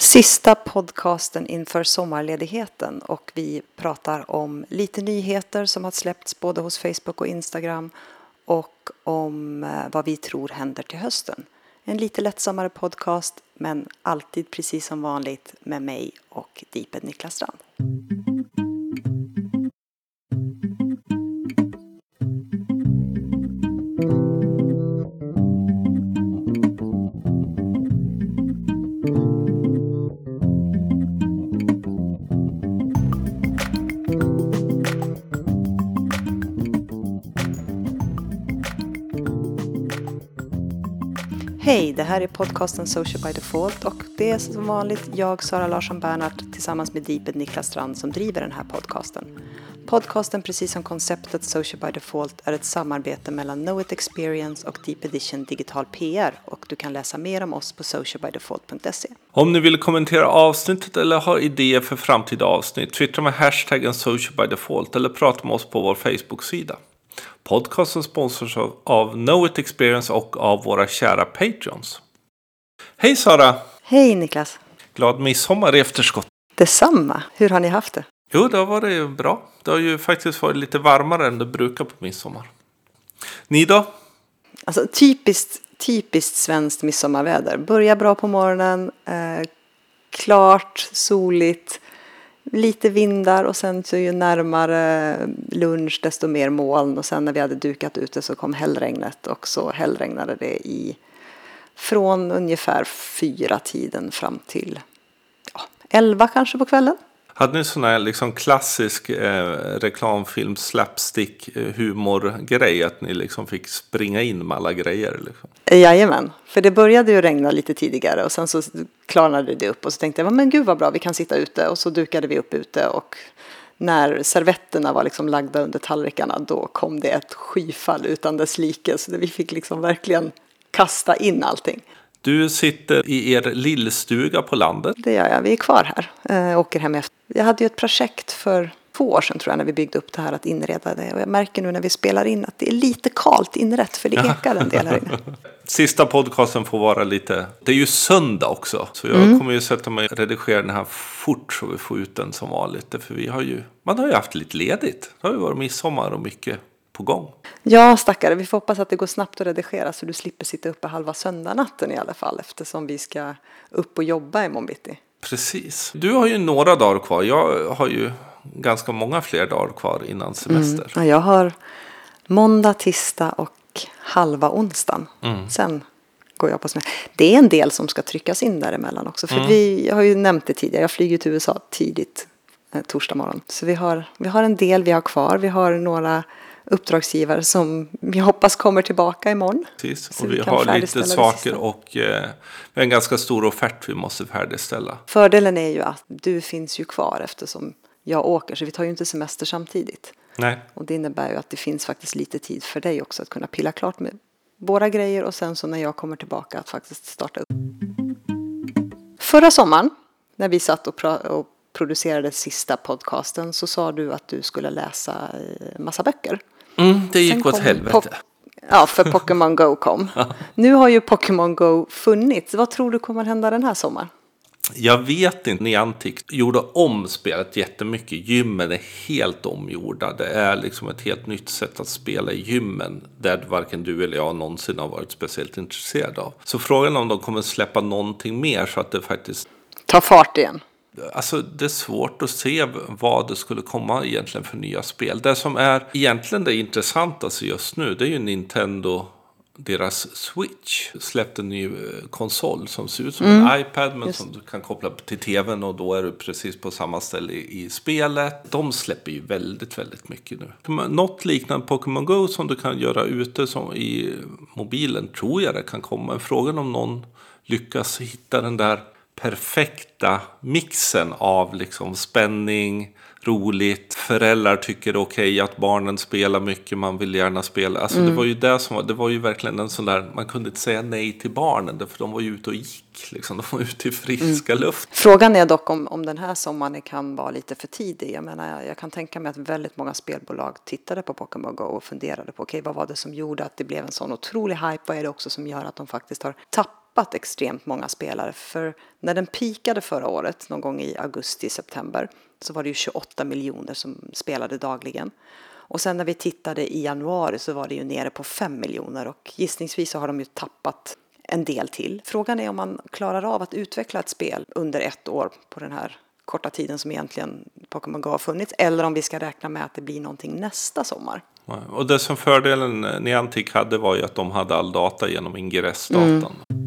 Sista podcasten inför sommarledigheten och vi pratar om lite nyheter som har släppts både hos Facebook och Instagram och om eh, vad vi tror händer till hösten. En lite lättsammare podcast men alltid precis som vanligt med mig och Deeped Niklas Strand. Hej, det här är podcasten Social by Default och det är som vanligt jag, Sara Larsson Bernhardt, tillsammans med Deeped Niklas Strand som driver den här podcasten. Podcasten, precis som konceptet Social by Default, är ett samarbete mellan Knowit Experience och Deep Edition Digital PR och du kan läsa mer om oss på socialbydefault.se. Om ni vill kommentera avsnittet eller har idéer för framtida avsnitt, twittra med hashtaggen Social by Default eller prata med oss på vår Facebook-sida. Podcasten sponsras av Knowit Experience och av våra kära Patreons. Hej Sara! Hej Niklas! Glad midsommar i efterskott! Detsamma! Hur har ni haft det? Jo, det har varit bra. Det har ju faktiskt varit lite varmare än det brukar på midsommar. Ni då? Alltså typiskt, typiskt svenskt midsommarväder. Börjar bra på morgonen, eh, klart, soligt, lite vindar och sen så ju närmare lunch desto mer moln och sen när vi hade dukat ute så kom hällregnet och så hällregnade det i från ungefär fyra tiden fram till ja, elva kanske på kvällen. Hade ni sån här liksom klassisk eh, reklamfilm slapstick eh, humorgrej att ni liksom fick springa in med alla grejer? Liksom? Jajamän, för det började ju regna lite tidigare och sen så klarnade det upp och så tänkte jag men gud vad bra vi kan sitta ute och så dukade vi upp ute och när servetterna var liksom lagda under tallrikarna då kom det ett skyfall utan dess like så vi fick liksom verkligen kasta in allting. Du sitter i er lillstuga på landet. Det gör jag. Vi är kvar här. Jag eh, åker hem efter. Jag hade ju ett projekt för två år sedan tror jag när vi byggde upp det här att inreda det. Och jag märker nu när vi spelar in att det är lite kalt inrätt för det ekar en del här inne. Sista podcasten får vara lite... Det är ju söndag också. Så jag mm. kommer ju sätta mig och redigera den här fort så vi får ut den som vanligt. För vi har ju... Man har ju haft lite ledigt. Det har ju varit midsommar och mycket på gång. Ja, stackare. Vi får hoppas att det går snabbt att redigera så du slipper sitta uppe halva söndagnatten i alla fall eftersom vi ska upp och jobba imorgon bitti. Precis. Du har ju några dagar kvar. Jag har ju ganska många fler dagar kvar innan semester. Mm. Ja, jag har måndag, tisdag och halva onsdagen. Mm. Sen går jag på semester. Det är en del som ska tryckas in däremellan också. För mm. vi, jag har ju nämnt det tidigare, jag flyger till USA tidigt eh, torsdag morgon. Så vi har, vi har en del vi har kvar. Vi har några uppdragsgivare som vi hoppas kommer tillbaka imorgon. Precis, och vi, vi har lite saker och eh, en ganska stor offert vi måste färdigställa. Fördelen är ju att du finns ju kvar eftersom jag åker så vi tar ju inte semester samtidigt. Nej. Och det innebär ju att det finns faktiskt lite tid för dig också att kunna pilla klart med våra grejer och sen så när jag kommer tillbaka att faktiskt starta upp. Förra sommaren när vi satt och, och producerade sista podcasten så sa du att du skulle läsa eh, massa böcker. Mm, det gick åt helvete. Ja, för Pokémon Go kom. Nu har ju Pokémon Go funnits. Vad tror du kommer hända den här sommaren? Jag vet inte. Niantic gjorde om spelet jättemycket. Gymmen är helt omgjorda. Det är liksom ett helt nytt sätt att spela i gymmen. Där varken du eller jag någonsin har varit speciellt intresserad av. Så frågan är om de kommer släppa någonting mer så att det faktiskt... tar fart igen. Alltså det är svårt att se vad det skulle komma egentligen för nya spel. Det som är egentligen det intressantaste just nu det är ju Nintendo deras Switch släppte en ny eh, konsol som ser ut som mm. en iPad men Just. som du kan koppla till tvn och då är du precis på samma ställe i, i spelet. De släpper ju väldigt, väldigt mycket nu. Något liknande Pokémon Go som du kan göra ute som i mobilen tror jag det kan komma. Frågan om någon lyckas hitta den där perfekta mixen av liksom spänning, roligt. Föräldrar tycker det är okej okay att barnen spelar mycket, man vill gärna spela. Alltså mm. det var ju det som var, det var ju verkligen en sån där, man kunde inte säga nej till barnen för de var ju ute och gick. Liksom. De var ute i friska mm. luft. Frågan är dock om, om den här sommaren kan vara lite för tidig. Jag menar, jag kan tänka mig att väldigt många spelbolag tittade på Pokémon Go och funderade på okej, okay, vad var det som gjorde att det blev en sån otrolig hype? Vad är det också som gör att de faktiskt har tappat tappat extremt många spelare. För när den pikade förra året, någon gång i augusti-september, så var det ju 28 miljoner som spelade dagligen. Och sen när vi tittade i januari så var det ju nere på 5 miljoner och gissningsvis så har de ju tappat en del till. Frågan är om man klarar av att utveckla ett spel under ett år på den här korta tiden som egentligen Pokémon Go har funnits eller om vi ska räkna med att det blir någonting nästa sommar. Och det som fördelen Niantic hade var ju att de hade all data genom ingressdatan. Mm.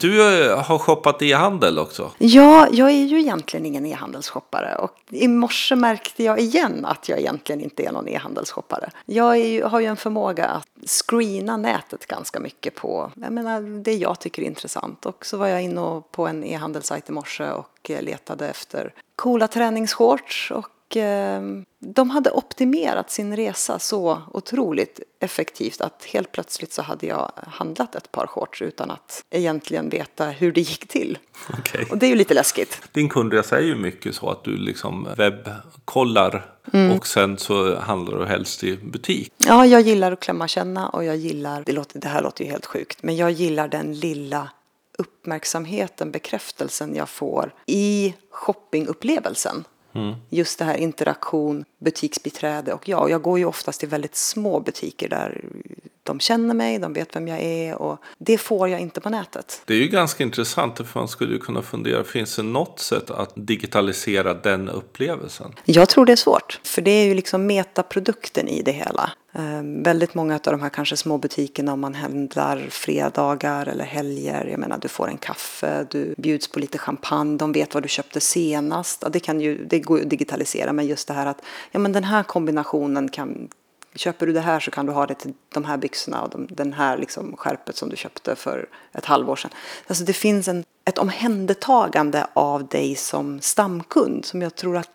Du eh, har shoppat e-handel också. Ja, jag är ju egentligen ingen e-handelsshoppare. Och i morse märkte jag igen att jag egentligen inte är någon e-handelsshoppare. Jag ju, har ju en förmåga att screena nätet ganska mycket på jag menar, det jag tycker är intressant. Och så var jag inne på en e-handelssajt i morse och eh, letade efter coola träningsshorts och Ehm, de hade optimerat sin resa så otroligt effektivt att helt plötsligt så hade jag handlat ett par shorts utan att egentligen veta hur det gick till. Okay. Och det är ju lite läskigt. Din kundresa är ju mycket så att du liksom webbkollar mm. och sen så handlar du helst i butik. Ja, jag gillar att klämma känna och jag gillar, det, låter, det här låter ju helt sjukt, men jag gillar den lilla uppmärksamheten, bekräftelsen jag får i shoppingupplevelsen. Mm. Just det här interaktion, butiksbiträde och jag. Jag går ju oftast till väldigt små butiker där de känner mig, de vet vem jag är och det får jag inte på nätet. Det är ju ganska intressant för man skulle ju kunna fundera, finns det något sätt att digitalisera den upplevelsen? Jag tror det är svårt, för det är ju liksom metaprodukten i det hela. Um, väldigt många av de här kanske små butikerna om man handlar fredagar eller helger. Jag menar du får en kaffe, du bjuds på lite champagne, de vet vad du köpte senast. Det, kan ju, det går ju att digitalisera men just det här att ja, men den här kombinationen kan, köper du det här så kan du ha det till de här byxorna och de, den här liksom skärpet som du köpte för ett halvår sedan. Alltså det finns en, ett omhändertagande av dig som stamkund som jag tror att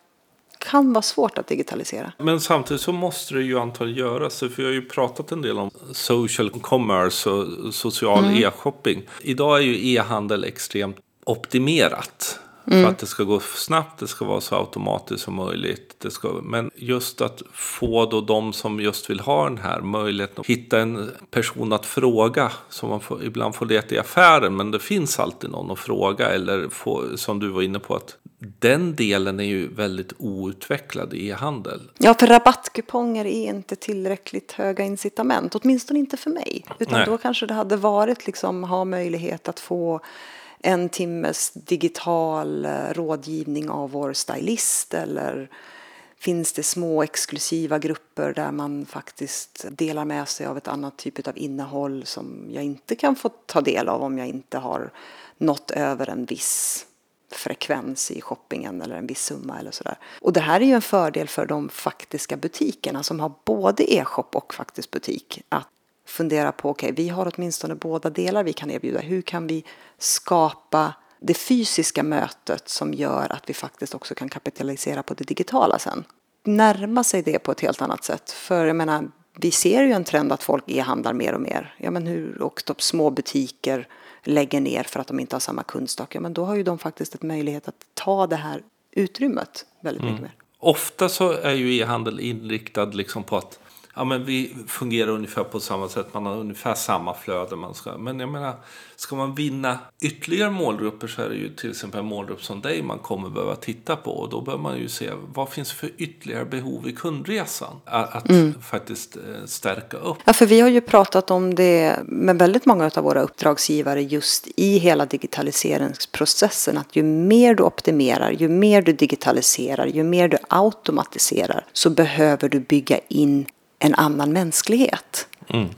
kan vara svårt att digitalisera. Men samtidigt så måste det ju antagligen göras. För vi har ju pratat en del om social commerce och social mm. e-shopping. Idag är ju e-handel extremt optimerat. Mm. För att det ska gå snabbt, det ska vara så automatiskt som möjligt. Det ska, men just att få då de som just vill ha den här möjligheten att hitta en person att fråga. Som man får, ibland får leta i affären, men det finns alltid någon att fråga. Eller få, som du var inne på, att den delen är ju väldigt outvecklad i e-handel. Ja, för rabattkuponger är inte tillräckligt höga incitament, åtminstone inte för mig. Utan Nej. då kanske det hade varit liksom ha möjlighet att få en timmes digital eh, rådgivning av vår stylist eller finns det små exklusiva grupper där man faktiskt delar med sig av ett annat typ av innehåll som jag inte kan få ta del av om jag inte har nått över en viss frekvens i shoppingen eller en viss summa eller sådär. Och det här är ju en fördel för de faktiska butikerna som har både e-shop och faktisk butik att fundera på, okej, okay, vi har åtminstone båda delar vi kan erbjuda. Hur kan vi skapa det fysiska mötet som gör att vi faktiskt också kan kapitalisera på det digitala sen? Närma sig det på ett helt annat sätt. För jag menar, vi ser ju en trend att folk e-handlar mer och mer. Ja, men hur, och de små butiker lägger ner för att de inte har samma kundstock. Ja, men då har ju de faktiskt en möjlighet att ta det här utrymmet väldigt mycket mm. mer. Ofta så är ju e-handel inriktad liksom på att ja, men vi fungerar ungefär på samma sätt. Man har ungefär samma flöde man ska. Men jag menar, ska man vinna ytterligare målgrupper så är det ju till exempel en målgrupp som dig man kommer behöva titta på. Och då behöver man ju se vad finns för ytterligare behov i kundresan. Att mm. faktiskt eh, stärka upp. Ja, för vi har ju pratat om det med väldigt många av våra uppdragsgivare just i hela digitaliseringsprocessen. Att ju mer du optimerar, ju mer du digitaliserar, ju mer du automatiserar så behöver du bygga in en annan mänsklighet. Mm.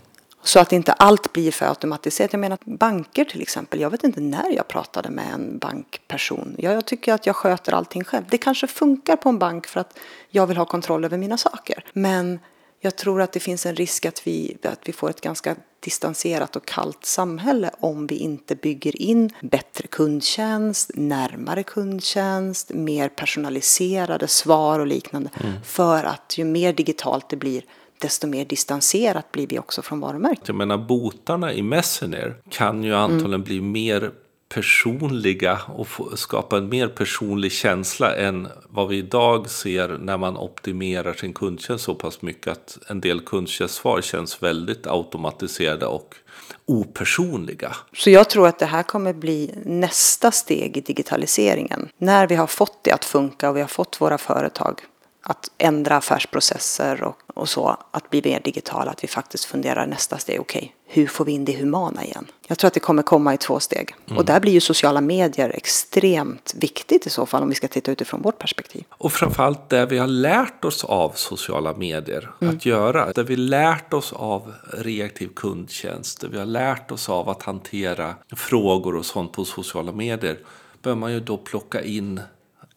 Så att inte allt blir för automatiserat. Jag menar banker till exempel. Jag vet inte när jag pratade med en bankperson. Jag tycker att jag sköter allting själv. Det kanske funkar på en bank för att jag vill ha kontroll över mina saker. Men jag tror att det finns en risk att vi, att vi får ett ganska distanserat och kallt samhälle om vi inte bygger in bättre kundtjänst, närmare kundtjänst, mer personaliserade svar och liknande. Mm. För att ju mer digitalt det blir desto mer distanserat blir vi också från varumärket. Jag menar botarna i Messenger kan ju antagligen mm. bli mer personliga och få, skapa en mer personlig känsla än vad vi idag ser när man optimerar sin kundtjänst så pass mycket att en del kundtjänstsvar känns väldigt automatiserade och opersonliga. Så jag tror att det här kommer bli nästa steg i digitaliseringen. När vi har fått det att funka och vi har fått våra företag att ändra affärsprocesser och, och så, att bli mer digitala, att vi faktiskt funderar nästa steg, okej, okay, hur får vi in det humana igen? Jag tror att det kommer komma i två steg. Mm. Och där blir ju sociala medier extremt viktigt i så fall om vi ska titta utifrån vårt perspektiv. Och framförallt det vi har lärt oss av sociala medier mm. att göra. Det vi lärt oss av reaktiv kundtjänst, det vi har lärt oss av att hantera frågor och sånt på sociala medier, bör man ju då plocka in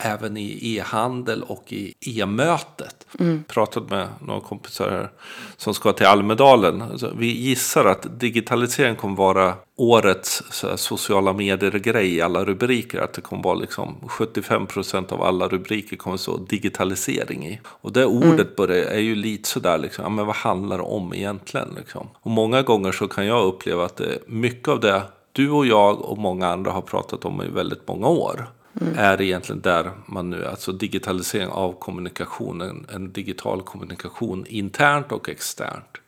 även i e-handel och i e-mötet. Mm. Pratat med några kompisar här som ska till Almedalen. Alltså, vi gissar att digitalisering kommer vara årets här, sociala medier-grej i alla rubriker. Att det kommer vara liksom 75 procent av alla rubriker kommer stå digitalisering i. Och det ordet mm. börjar, är ju lite sådär, liksom, ja, men vad handlar det om egentligen? Liksom? Och många gånger så kan jag uppleva att det, mycket av det du och jag och många andra har pratat om i väldigt många år mm. är egentligen där man nu, alltså digitalisering av kommunikationen, en digital kommunikation internt och externt.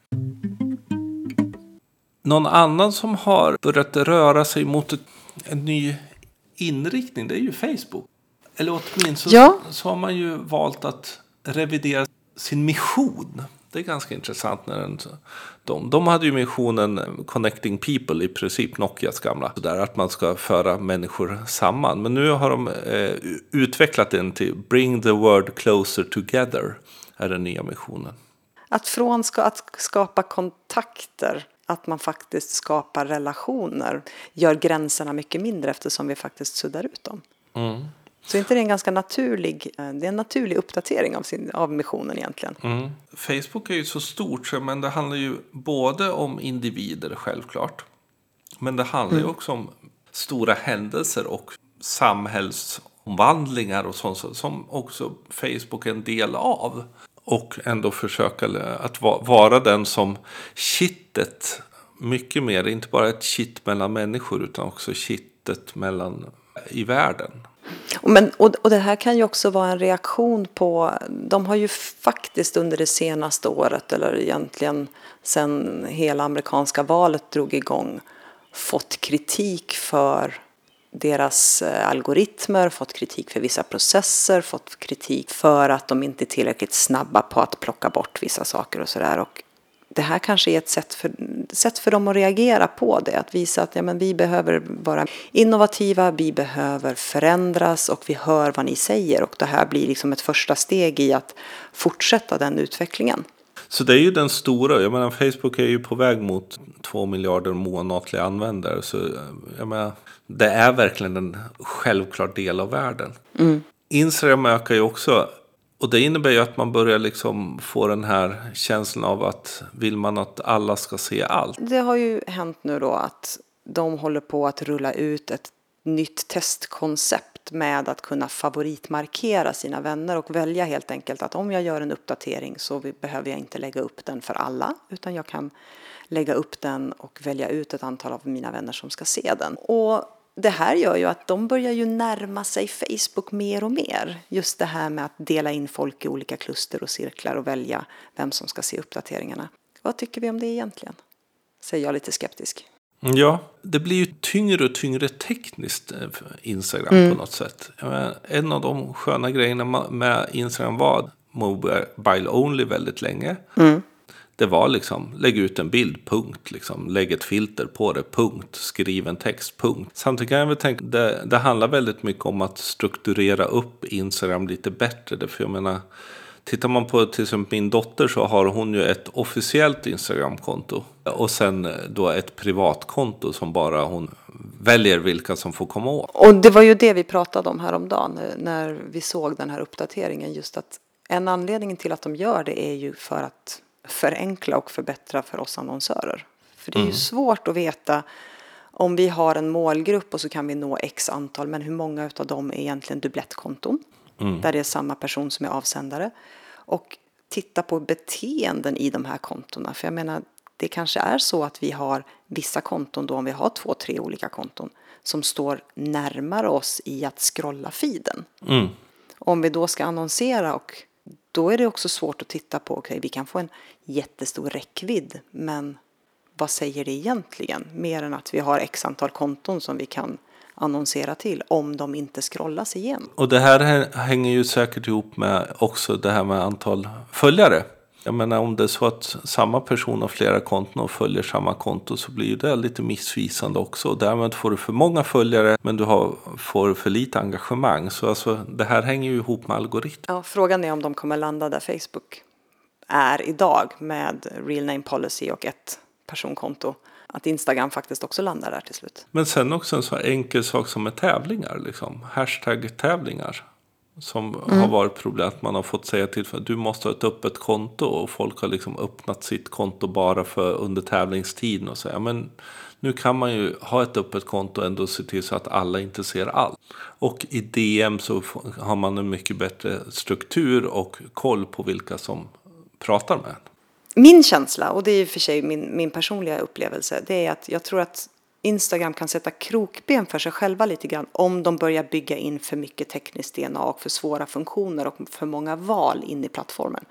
Någon annan som har börjat röra sig mot ett, en ny inriktning, det är ju Facebook. Eller åtminstone ja. så har man ju valt att revidera sin mission. Det är ganska intressant. när den, de, de hade ju missionen Connecting People, i princip Nokias gamla. Där att man ska föra människor samman. Men nu har de eh, utvecklat den till Bring the world closer together. Är den nya missionen. Att från ska, att skapa kontakter att man faktiskt skapar relationer gör gränserna mycket mindre eftersom vi faktiskt suddar ut dem. Mm. Så inte det är en ganska naturlig, eh, det är en naturlig uppdatering av, sin, av missionen egentligen. Mm. Facebook är ju så stort, men det handlar ju både om individer självklart. Men det handlar mm. ju också om stora händelser och samhällsomvandlingar och sånt som också Facebook är en del av. Och ändå försöka att vara den som kittet mycket mer, inte bara ett kitt mellan människor utan också kittet mellan i världen. Men, och, och det här kan ju också vara en reaktion på, de har ju faktiskt under det senaste året, eller egentligen sen hela amerikanska valet drog igång, fått kritik för deras eh, algoritmer, fått kritik för vissa processer, fått kritik för att de inte är tillräckligt snabba på att plocka bort vissa saker och sådär det här kanske är ett sätt för, sätt för dem att reagera på det. Att visa att ja, men vi behöver vara innovativa, vi behöver förändras och vi hör vad ni säger. Och det här blir liksom ett första steg i att fortsätta den utvecklingen. Så det är ju den stora, jag menar Facebook är ju på väg mot två miljarder månatliga användare. Så jag menar, det är verkligen en självklar del av världen. Mm. Instagram ökar ju också och det innebär ju att man börjar liksom få den här känslan av att vill man att alla ska se allt? Det har ju hänt nu då att de håller på att rulla ut ett nytt testkoncept med att kunna favoritmarkera sina vänner och välja helt enkelt att om jag gör en uppdatering så behöver jag inte lägga upp den för alla utan jag kan lägga upp den och välja ut ett antal av mina vänner som ska se den. Och det här gör ju att de börjar ju närma sig Facebook mer och mer. Just det här med att dela in folk i olika kluster och cirklar och välja vem som ska se uppdateringarna. Vad tycker vi om det egentligen? Säger jag lite skeptisk. Ja, det blir ju tyngre och tyngre tekniskt eh, för Instagram mm. på något sätt. En av de sköna grejerna med Instagram var mobile only väldigt länge. Mm. Det var liksom, lägg ut en bild, punkt. Liksom. Lägg ett filter på det, punkt. Skriv en text, punkt. Samtidigt kan jag väl tänka, det, det handlar väldigt mycket om att strukturera upp Instagram lite bättre. För jag menar, Tittar man på till exempel min dotter så har hon ju ett officiellt Instagramkonto. Och sen eh, då ett privatkonto som bara hon väljer vilka som får komma åt. Och det var ju det vi pratade om häromdagen eh, när vi såg den här uppdateringen. Just att en anledning till att de gör det är ju för att förenkla och förbättra för oss annonsörer. För det är ju mm. svårt att veta om vi har en målgrupp och så kan vi nå x antal, men hur många av dem är egentligen dubblettkonton? Mm. Där det är samma person som är avsändare. Och titta på beteenden i de här kontona. För jag menar, det kanske är så att vi har vissa konton då, om vi har två, tre olika konton, som står närmare oss i att scrolla feeden. Mm. Om vi då ska annonsera och då är det också svårt att titta på, okej okay, vi kan få en jättestor räckvidd men vad säger det egentligen? Mer än att vi har x antal konton som vi kan annonsera till om de inte scrollas igen. Och det här hänger ju säkert ihop med också det här med antal följare. Jag menar om det är så att samma person har flera konton och följer samma konto så blir det lite missvisande också. Därmed får du för många följare men du har, får för lite engagemang. Så alltså, det här hänger ju ihop med algoritmer. Ja, frågan är om de kommer landa där Facebook är idag med real name policy och ett personkonto. Att Instagram faktiskt också landar där till slut. Men sen också en så enkel sak som med tävlingar. Liksom. Hashtag-tävlingar. Som mm. har varit problem att man har fått säga till för att du måste ha ett öppet konto. Och folk har liksom öppnat sitt konto bara för under tävlingstiden. Och säga men nu kan man ju ha ett öppet konto och ändå se till så att alla inte ser allt. Och i DM så har man en mycket bättre struktur och koll på vilka som pratar med en min känsla, och det är i och för sig min, min personliga upplevelse, det är att jag tror att Instagram kan sätta krokben för sig själva lite grann om de börjar bygga in för mycket tekniskt DNA och för svåra funktioner och för många val in i plattformen.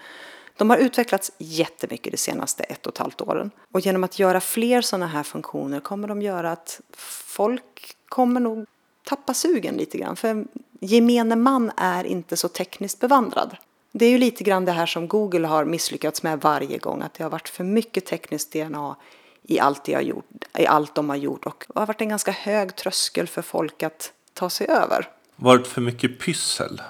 De har utvecklats jättemycket de senaste ett och ett halvt åren och genom att göra fler sådana här funktioner kommer de göra att folk kommer nog tappa sugen lite grann för gemene man är inte så tekniskt bevandrad. Det är ju lite grann det här som Google har misslyckats med varje gång, att det har varit för mycket tekniskt DNA i allt, de har gjort, i allt de har gjort och det har varit en ganska hög tröskel för folk att ta sig över. Varit för mycket pyssel?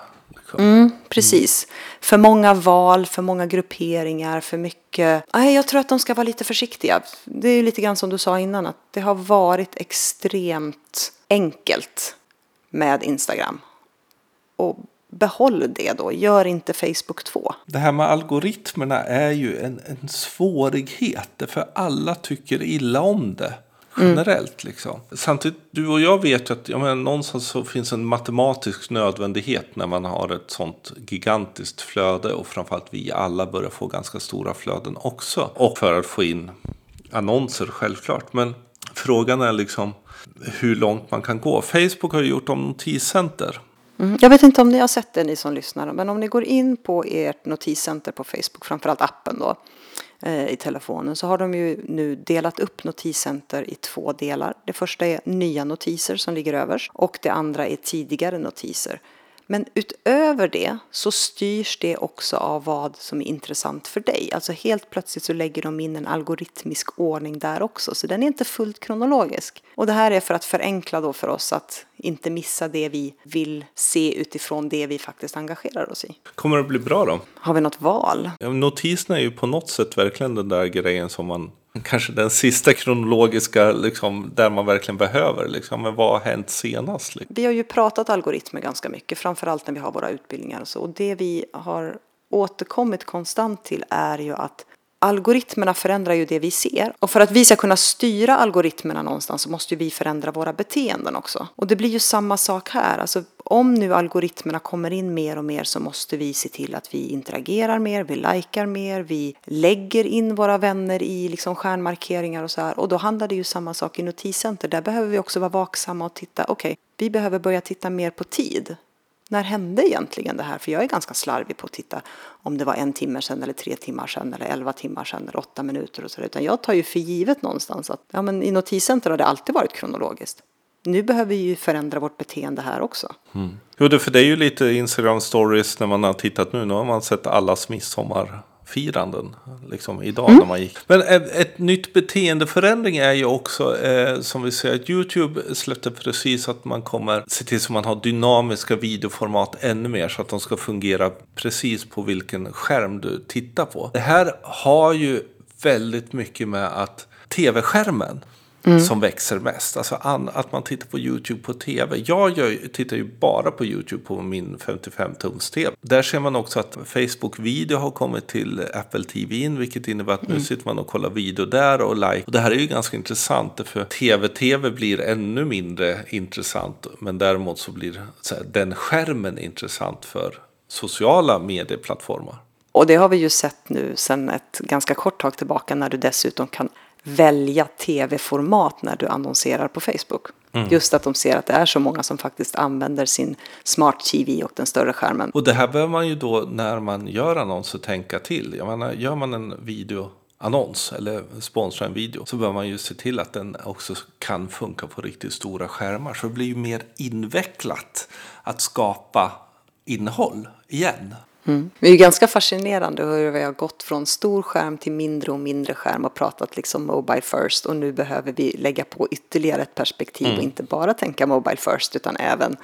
Mm, precis. Mm. För många val, för många grupperingar, för mycket... Nej, jag tror att de ska vara lite försiktiga. Det är lite grann som du sa innan, att det har varit extremt enkelt med Instagram. Och behåll det då, gör inte Facebook 2. Det här med algoritmerna är ju en, en svårighet, för alla tycker illa om det. Generellt mm. liksom. Samtidigt, du och jag vet ju att jag menar, någonstans så finns en matematisk nödvändighet när man har ett sånt gigantiskt flöde och framförallt vi alla börjar få ganska stora flöden också. Och för att få in annonser självklart. Men frågan är liksom hur långt man kan gå. Facebook har ju gjort om notiscenter Mm. Jag vet inte om ni har sett det ni som lyssnar, men om ni går in på ert notiscenter på Facebook, framförallt appen då, eh, i telefonen, så har de ju nu delat upp notiscenter i två delar. Det första är nya notiser som ligger överst och det andra är tidigare notiser. Men utöver det så styrs det också av vad som är intressant för dig. Alltså helt plötsligt så lägger de in en algoritmisk ordning där också, så den är inte fullt kronologisk. Och det här är för att förenkla då för oss att inte missa det vi vill se utifrån det vi faktiskt engagerar oss i. Kommer det bli bra då? Har vi något val? Notiserna är ju på något sätt verkligen den där grejen som man kanske den sista kronologiska, liksom, där man verkligen behöver. Liksom, men vad har hänt senast? Liksom? Vi har ju pratat algoritmer ganska mycket, framförallt när vi har våra utbildningar och så. Och det vi har återkommit konstant till är ju att algoritmerna förändrar ju det vi ser. Och för att vi ska kunna styra algoritmerna någonstans så måste vi förändra våra beteenden också. Och det blir ju samma sak här. Alltså, om nu algoritmerna kommer in mer och mer så måste vi se till att vi interagerar mer, vi likar mer, vi lägger in våra vänner i liksom stjärnmarkeringar och så här. Och då handlar det ju samma sak i notiscenter. Där behöver vi också vara vaksamma och titta, okej, okay, vi behöver börja titta mer på tid när hände egentligen det här? För jag är ganska slarvig på att titta om det var en timme sedan eller tre timmar sedan eller elva timmar sedan eller åtta minuter och så Utan jag tar ju för givet någonstans att ja, men i notiscenter har det alltid varit kronologiskt. Nu behöver vi ju förändra vårt beteende här också. Mm. Jo, för det är ju lite Instagram stories när man har tittat nu. Nu har man sett allas midsommar firanden liksom, idag mm. när man gick. Men ett, ett, nytt beteendeförändring är ju också eh, som vi ser att YouTube släppte precis att man kommer se till så man har dynamiska videoformat ännu mer så att de ska fungera precis på vilken skärm du tittar på. Det här har ju väldigt mycket med att tv-skärmen Mm. som växer mest. Alltså att man tittar på YouTube på tv. Jag gör, tittar ju bara på YouTube på min 55-tums tv. Där ser man också att Facebook video har kommit till Apple TV in. Vilket innebär att mm. nu sitter man och kollar video där och like. Och det här är ju ganska intressant. För tv-tv blir ännu mindre intressant. Men däremot så blir så här, den skärmen intressant för sociala medieplattformar. Och det har vi ju sett nu sedan ett ganska kort tag tillbaka när du dessutom kan välja tv-format när du annonserar på Facebook. Just att de ser att det är så många som faktiskt använder sin smart TV och den större skärmen. Och det här behöver man ju då när man gör annonser tänka till. Jag menar, gör man en videoannons eller sponsrar en video så behöver man ju se till att den också kan funka på riktigt stora skärmar. Så det blir ju mer invecklat att skapa innehåll igen. Mm. Det är ganska fascinerande hur vi har gått från stor skärm till mindre och mindre skärm och pratat liksom mobile first och nu behöver vi lägga på ytterligare ett perspektiv och inte bara tänka mobile first utan även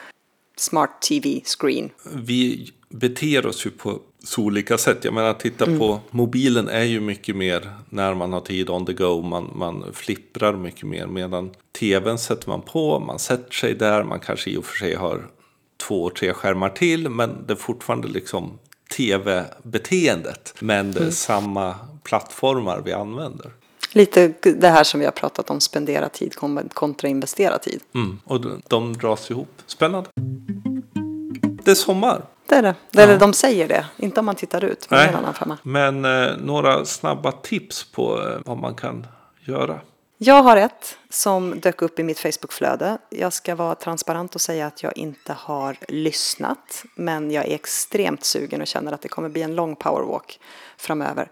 smart TV screen. Vi beter oss ju på så olika sätt. Jag menar, titta på mobilen är ju mycket mer när man har tid on the go. Man, man flipprar mycket mer. Medan tvn sätter man på, man sätter sig där. Man kanske i och för sig har två, tre skärmar till. Men det är fortfarande liksom tv-beteendet. Men det är samma plattformar vi använder. Lite det här som vi har pratat om, spendera tid kontra investera tid. Mm. Och de, dras ihop. Spännande. Det är sommar. Det är det. Eller de säger det, inte om man tittar ut. Men, det är femma. Men eh, några snabba tips på eh, vad man kan göra. Jag har ett som dök upp i mitt Facebookflöde. Jag ska vara transparent och säga att jag inte har lyssnat. Men jag är extremt sugen och känner att det kommer bli en lång powerwalk framöver.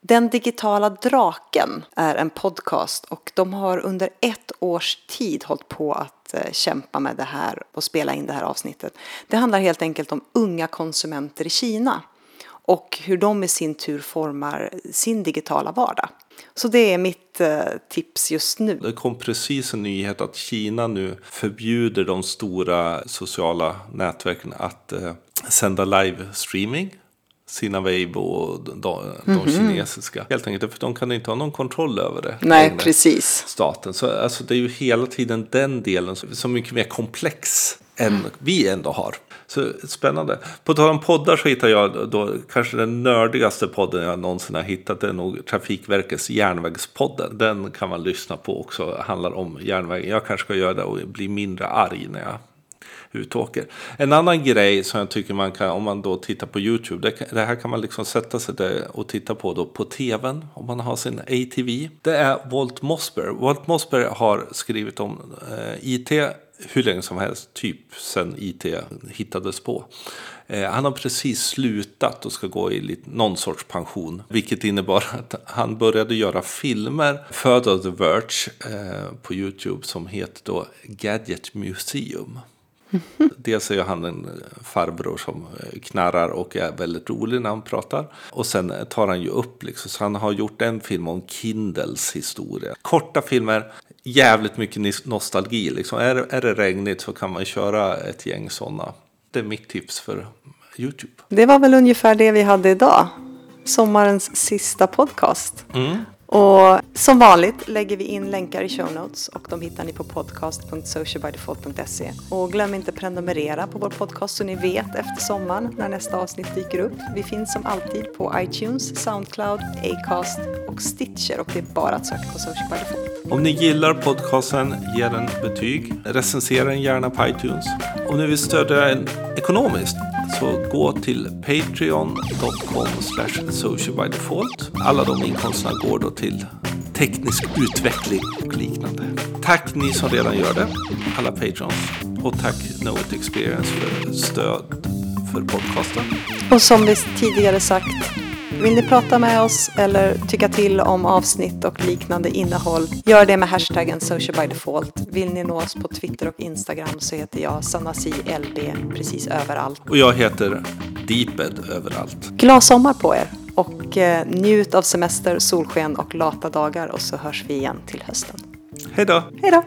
Den digitala draken är en podcast och de har under ett års tid hållit på att eh, kämpa med det här och spela in det här avsnittet. Det handlar helt enkelt om unga konsumenter i Kina och hur de i sin tur formar sin digitala vardag. Så det är mitt eh, tips just nu. Det kom precis en nyhet att Kina nu förbjuder de stora sociala nätverken att eh, sända live-streaming. Sina Weibo och de, de Mhm. kinesiska. Helt enkelt för de kan inte ha någon kontroll över det. Nej, precis. Staten. Så alltså, det är ju hela tiden den delen som är mycket mer komplex än vi ändå har. Så spännande. På tal om poddar så hittar jag då kanske den nördigaste podden jag någonsin har hittat. Det är nog Trafikverkets Järnvägspodden. Den kan man lyssna på också. Handlar om järnvägen. Jag kanske ska göra det och bli mindre arg när jag utåker. En annan grej som jag tycker man kan, om man då tittar på YouTube, det, det här kan man liksom sätta sig där och titta på då på tvn om man har sin ATV. Det är Walt Mossberg. Walt Mossberg har skrivit om eh, IT hur länge som helst, typ sen IT hittades på. Eh, han har precis slutat och ska gå i lite, någon sorts pension. Vilket innebar att han började göra filmer för The Verge eh, på YouTube som heter då Gadget Museum. Dels är han en farbror som knarrar och är väldigt rolig när han pratar. Och sen tar han ju upp liksom, så han har gjort en film om Kindles historia. Korta filmer, jävligt mycket nostalgi. Liksom. Är, är det regnigt så kan man köra ett gäng sådana. Det är mitt tips för YouTube. Det var väl ungefär det vi hade idag. Sommarens sista podcast. Mm. Och som vanligt lägger vi in länkar i show notes och de hittar ni på podcast.socialbydefault.se. Och glöm inte prenumerera på vår podcast så ni vet efter sommaren när nästa avsnitt dyker upp. Vi finns som alltid på iTunes, Soundcloud, Acast och Stitcher och det är bara att söka på Social by Default. Om ni gillar podcasten, ge den betyg. Recensera den gärna på iTunes. Om ni vill stödja den ekonomiskt så gå till patreon.com socialbydefault. Alla de inkomsterna går då till teknisk utveckling och liknande. Tack ni som redan gör det, alla patrons. Och tack Knowit Experience för stöd för podcasten. Och som vi tidigare sagt, vill ni prata med oss eller tycka till om avsnitt och liknande innehåll, gör det med hashtaggen socialbydefault. Vill ni nå oss på Twitter och Instagram så heter jag SanasiLB precis överallt. Och jag heter Deeped överallt. Glad sommar på er och eh, njut av semester, solsken och lata dagar och så hörs vi igen till hösten. Hej då! Hej då!